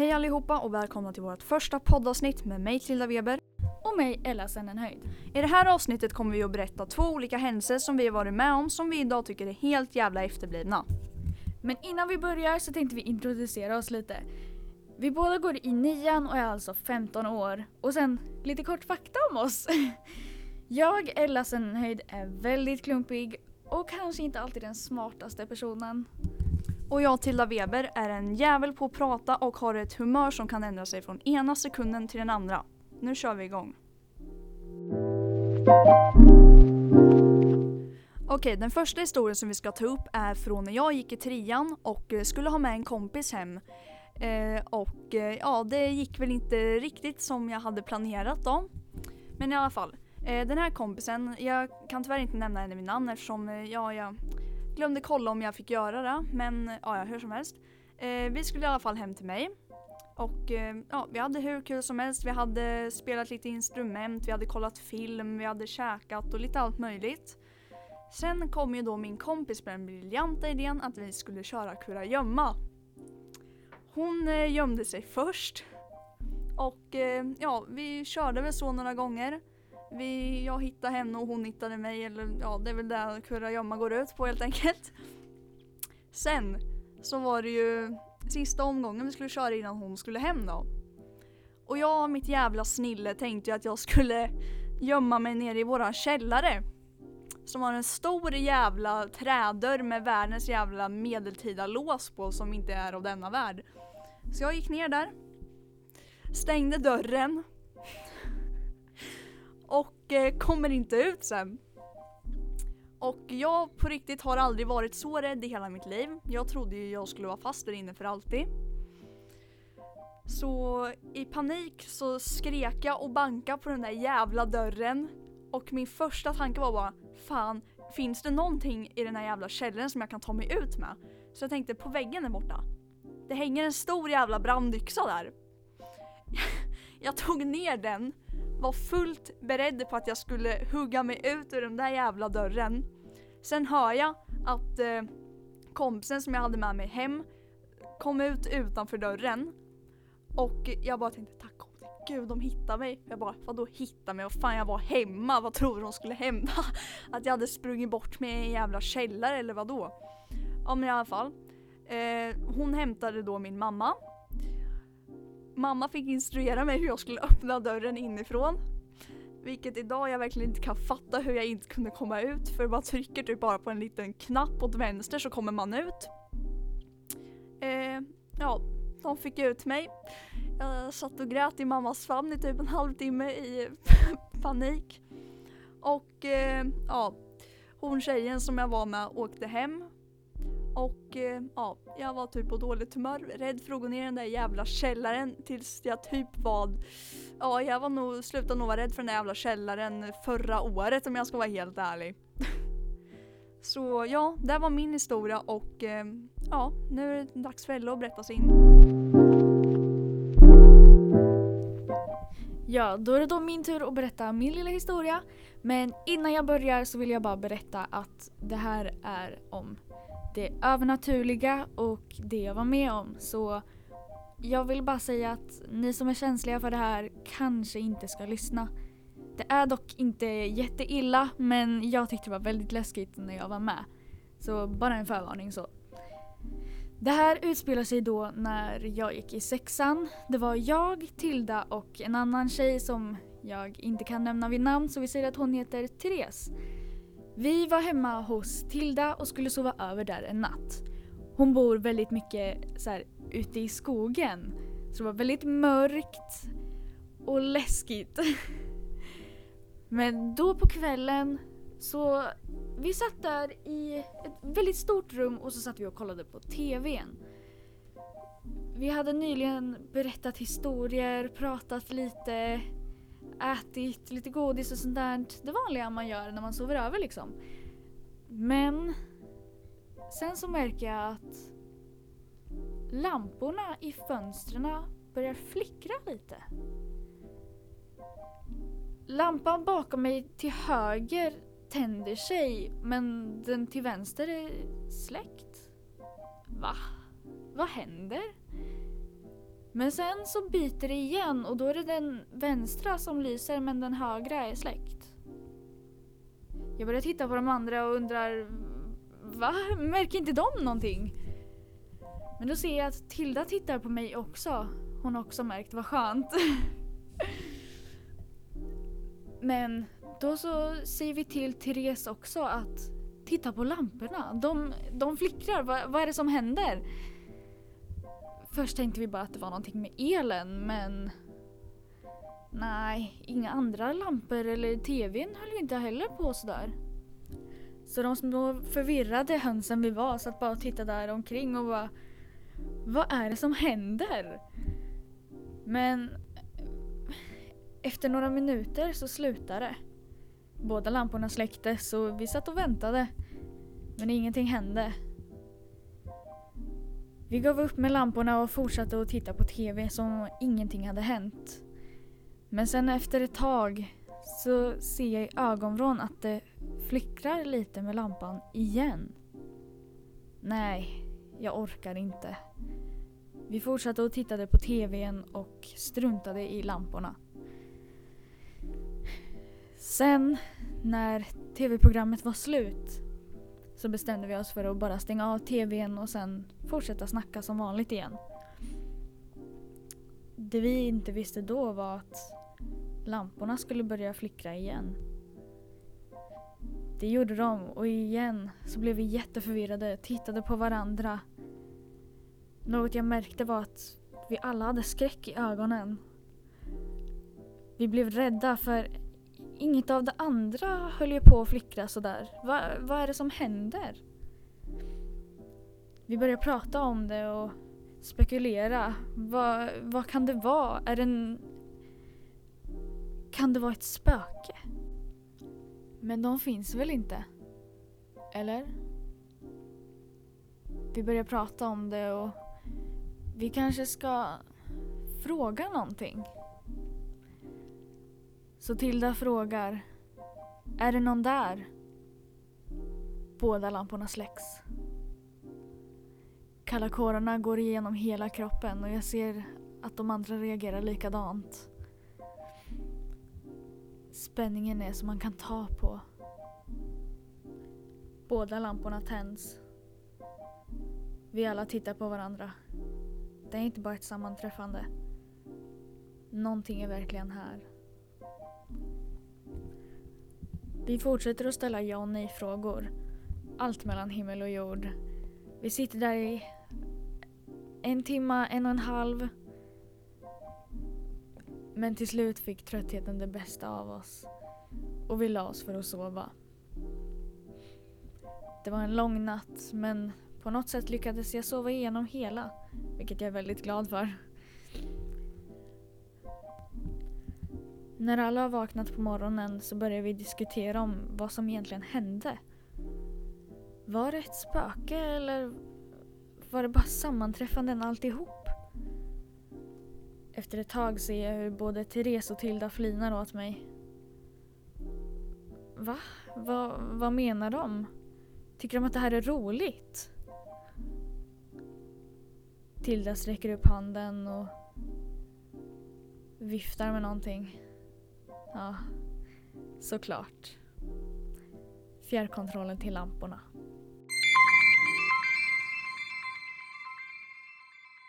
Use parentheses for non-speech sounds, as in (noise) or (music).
Hej allihopa och välkomna till vårt första poddavsnitt med mig Tilda Weber. Och mig Ella Sennenhöjd. I det här avsnittet kommer vi att berätta två olika händelser som vi har varit med om som vi idag tycker är helt jävla efterblivna. Men innan vi börjar så tänkte vi introducera oss lite. Vi båda går i nian och är alltså 15 år. Och sen lite kort fakta om oss. (laughs) Jag, Ella Sennenhöjd, är väldigt klumpig och kanske inte alltid den smartaste personen. Och jag Tilda Weber är en jävel på att prata och har ett humör som kan ändra sig från ena sekunden till den andra. Nu kör vi igång. Okej, den första historien som vi ska ta upp är från när jag gick i trean och eh, skulle ha med en kompis hem. Eh, och eh, ja, det gick väl inte riktigt som jag hade planerat då. Men i alla fall, eh, den här kompisen, jag kan tyvärr inte nämna henne vid namn eftersom eh, ja, jag glömde kolla om jag fick göra det. Men ja, hur som helst. Eh, vi skulle i alla fall hem till mig. Och eh, ja, vi hade hur kul som helst. Vi hade spelat lite instrument, vi hade kollat film, vi hade käkat och lite allt möjligt. Sen kom ju då min kompis med den briljanta idén att vi skulle köra kurragömma. Hon eh, gömde sig först. Och eh, ja, vi körde väl så några gånger. Vi, jag hittade henne och hon hittade mig. Eller ja, det är väl det kurragömma går ut på helt enkelt. Sen så var det ju sista omgången vi skulle köra innan hon skulle hem då. Och jag, mitt jävla snille, tänkte ju att jag skulle gömma mig nere i våran källare. Som har en stor jävla trädörr med världens jävla medeltida lås på som inte är av denna värld. Så jag gick ner där. Stängde dörren. Och eh, kommer inte ut sen. Och jag på riktigt har aldrig varit så rädd i hela mitt liv. Jag trodde ju jag skulle vara fast där inne för alltid. Så i panik så skrek jag och bankade på den där jävla dörren. Och min första tanke var bara, fan, finns det någonting i den här jävla källaren som jag kan ta mig ut med? Så jag tänkte, på väggen där borta. Det hänger en stor jävla brandyxa där. (laughs) jag tog ner den, var fullt beredd på att jag skulle hugga mig ut ur den där jävla dörren. Sen hör jag att eh, kompisen som jag hade med mig hem kom ut utanför dörren. Och jag bara tänkte tack gode gud de hittade mig. Jag bara vadå hitta mig? Vad fan jag var hemma, vad tror du de skulle hända? (laughs) Att jag hade sprungit bort med en jävla källare eller vadå? Ja men i alla fall. Eh, hon hämtade då min mamma. Mamma fick instruera mig hur jag skulle öppna dörren inifrån. Vilket idag jag verkligen inte kan fatta hur jag inte kunde komma ut för man trycker typ bara på en liten knapp åt vänster så kommer man ut. Eh, ja, de fick ut mig. Jag satt och grät i mammas famn i typ en halvtimme i (laughs) panik. Och eh, ja, hon tjejen som jag var med åkte hem. Och eh, ja, jag var typ på dåligt humör, rädd för att gå ner i den där jävla källaren tills jag typ var Ja, jag var nog, slutade nog vara rädd för den där jävla källaren förra året om jag ska vara helt ärlig. (laughs) Så ja, det var min historia och eh, ja, nu är det dags för Ella att berätta sin. Ja, då är det då min tur att berätta min lilla historia. Men innan jag börjar så vill jag bara berätta att det här är om det övernaturliga och det jag var med om. Så jag vill bara säga att ni som är känsliga för det här kanske inte ska lyssna. Det är dock inte jätteilla men jag tyckte det var väldigt läskigt när jag var med. Så bara en förvarning så. Det här utspelar sig då när jag gick i sexan. Det var jag, Tilda och en annan tjej som jag inte kan nämna vid namn så vi säger att hon heter Therese. Vi var hemma hos Tilda och skulle sova över där en natt. Hon bor väldigt mycket så här, ute i skogen. Så det var väldigt mörkt och läskigt. (laughs) Men då på kvällen så vi satt där i ett väldigt stort rum och så satt vi och kollade på TVn. Vi hade nyligen berättat historier, pratat lite, ätit lite godis och sånt där. Det vanliga man gör när man sover över liksom. Men sen så märker jag att lamporna i fönstren börjar flickra lite. Lampan bakom mig till höger tänder sig men den till vänster är släckt. Va? Vad händer? Men sen så byter det igen och då är det den vänstra som lyser men den högra är släckt. Jag börjar titta på de andra och undrar Va? Märker inte de någonting? Men då ser jag att Tilda tittar på mig också. Hon har också märkt, vad skönt. (laughs) Men då så säger vi till Therese också att titta på lamporna. De, de flickrar, Va, vad är det som händer? Först tänkte vi bara att det var någonting med elen men Nej, inga andra lampor eller tvn höll ju inte heller på sådär. Så de små förvirrade hönsen vi var satt bara och tittade där omkring och bara Vad är det som händer? Men efter några minuter så slutade det. Båda lamporna släcktes och vi satt och väntade. Men ingenting hände. Vi gav upp med lamporna och fortsatte att titta på TV som om ingenting hade hänt. Men sen efter ett tag så ser jag i ögonvrån att det flickrar lite med lampan igen. Nej, jag orkar inte. Vi fortsatte och tittade på TVn och struntade i lamporna. Sen när tv-programmet var slut så bestämde vi oss för att bara stänga av tvn och sen fortsätta snacka som vanligt igen. Det vi inte visste då var att lamporna skulle börja flickra igen. Det gjorde de och igen så blev vi jätteförvirrade, tittade på varandra. Något jag märkte var att vi alla hade skräck i ögonen. Vi blev rädda för inget av det andra höll ju på att flickra sådär. Va, vad är det som händer? Vi börjar prata om det och spekulera. Va, vad kan det vara? Är det en... Kan det vara ett spöke? Men de finns väl inte? Eller? Vi börjar prata om det och vi kanske ska fråga någonting. Så Tilda frågar Är det någon där? Båda lamporna släcks. Kalla kårarna går igenom hela kroppen och jag ser att de andra reagerar likadant. Spänningen är som man kan ta på. Båda lamporna tänds. Vi alla tittar på varandra. Det är inte bara ett sammanträffande. Någonting är verkligen här. Vi fortsätter att ställa ja och nej-frågor. Allt mellan himmel och jord. Vi sitter där i en timme, en och en halv. Men till slut fick tröttheten det bästa av oss. Och vi la oss för att sova. Det var en lång natt men på något sätt lyckades jag sova igenom hela. Vilket jag är väldigt glad för. När alla har vaknat på morgonen så börjar vi diskutera om vad som egentligen hände. Var det ett spöke eller var det bara sammanträffanden alltihop? Efter ett tag ser jag hur både Therese och Tilda flinar åt mig. Va? Va? Vad menar de? Tycker de att det här är roligt? Tilda sträcker upp handen och viftar med någonting. Ja, såklart. Fjärrkontrollen till lamporna.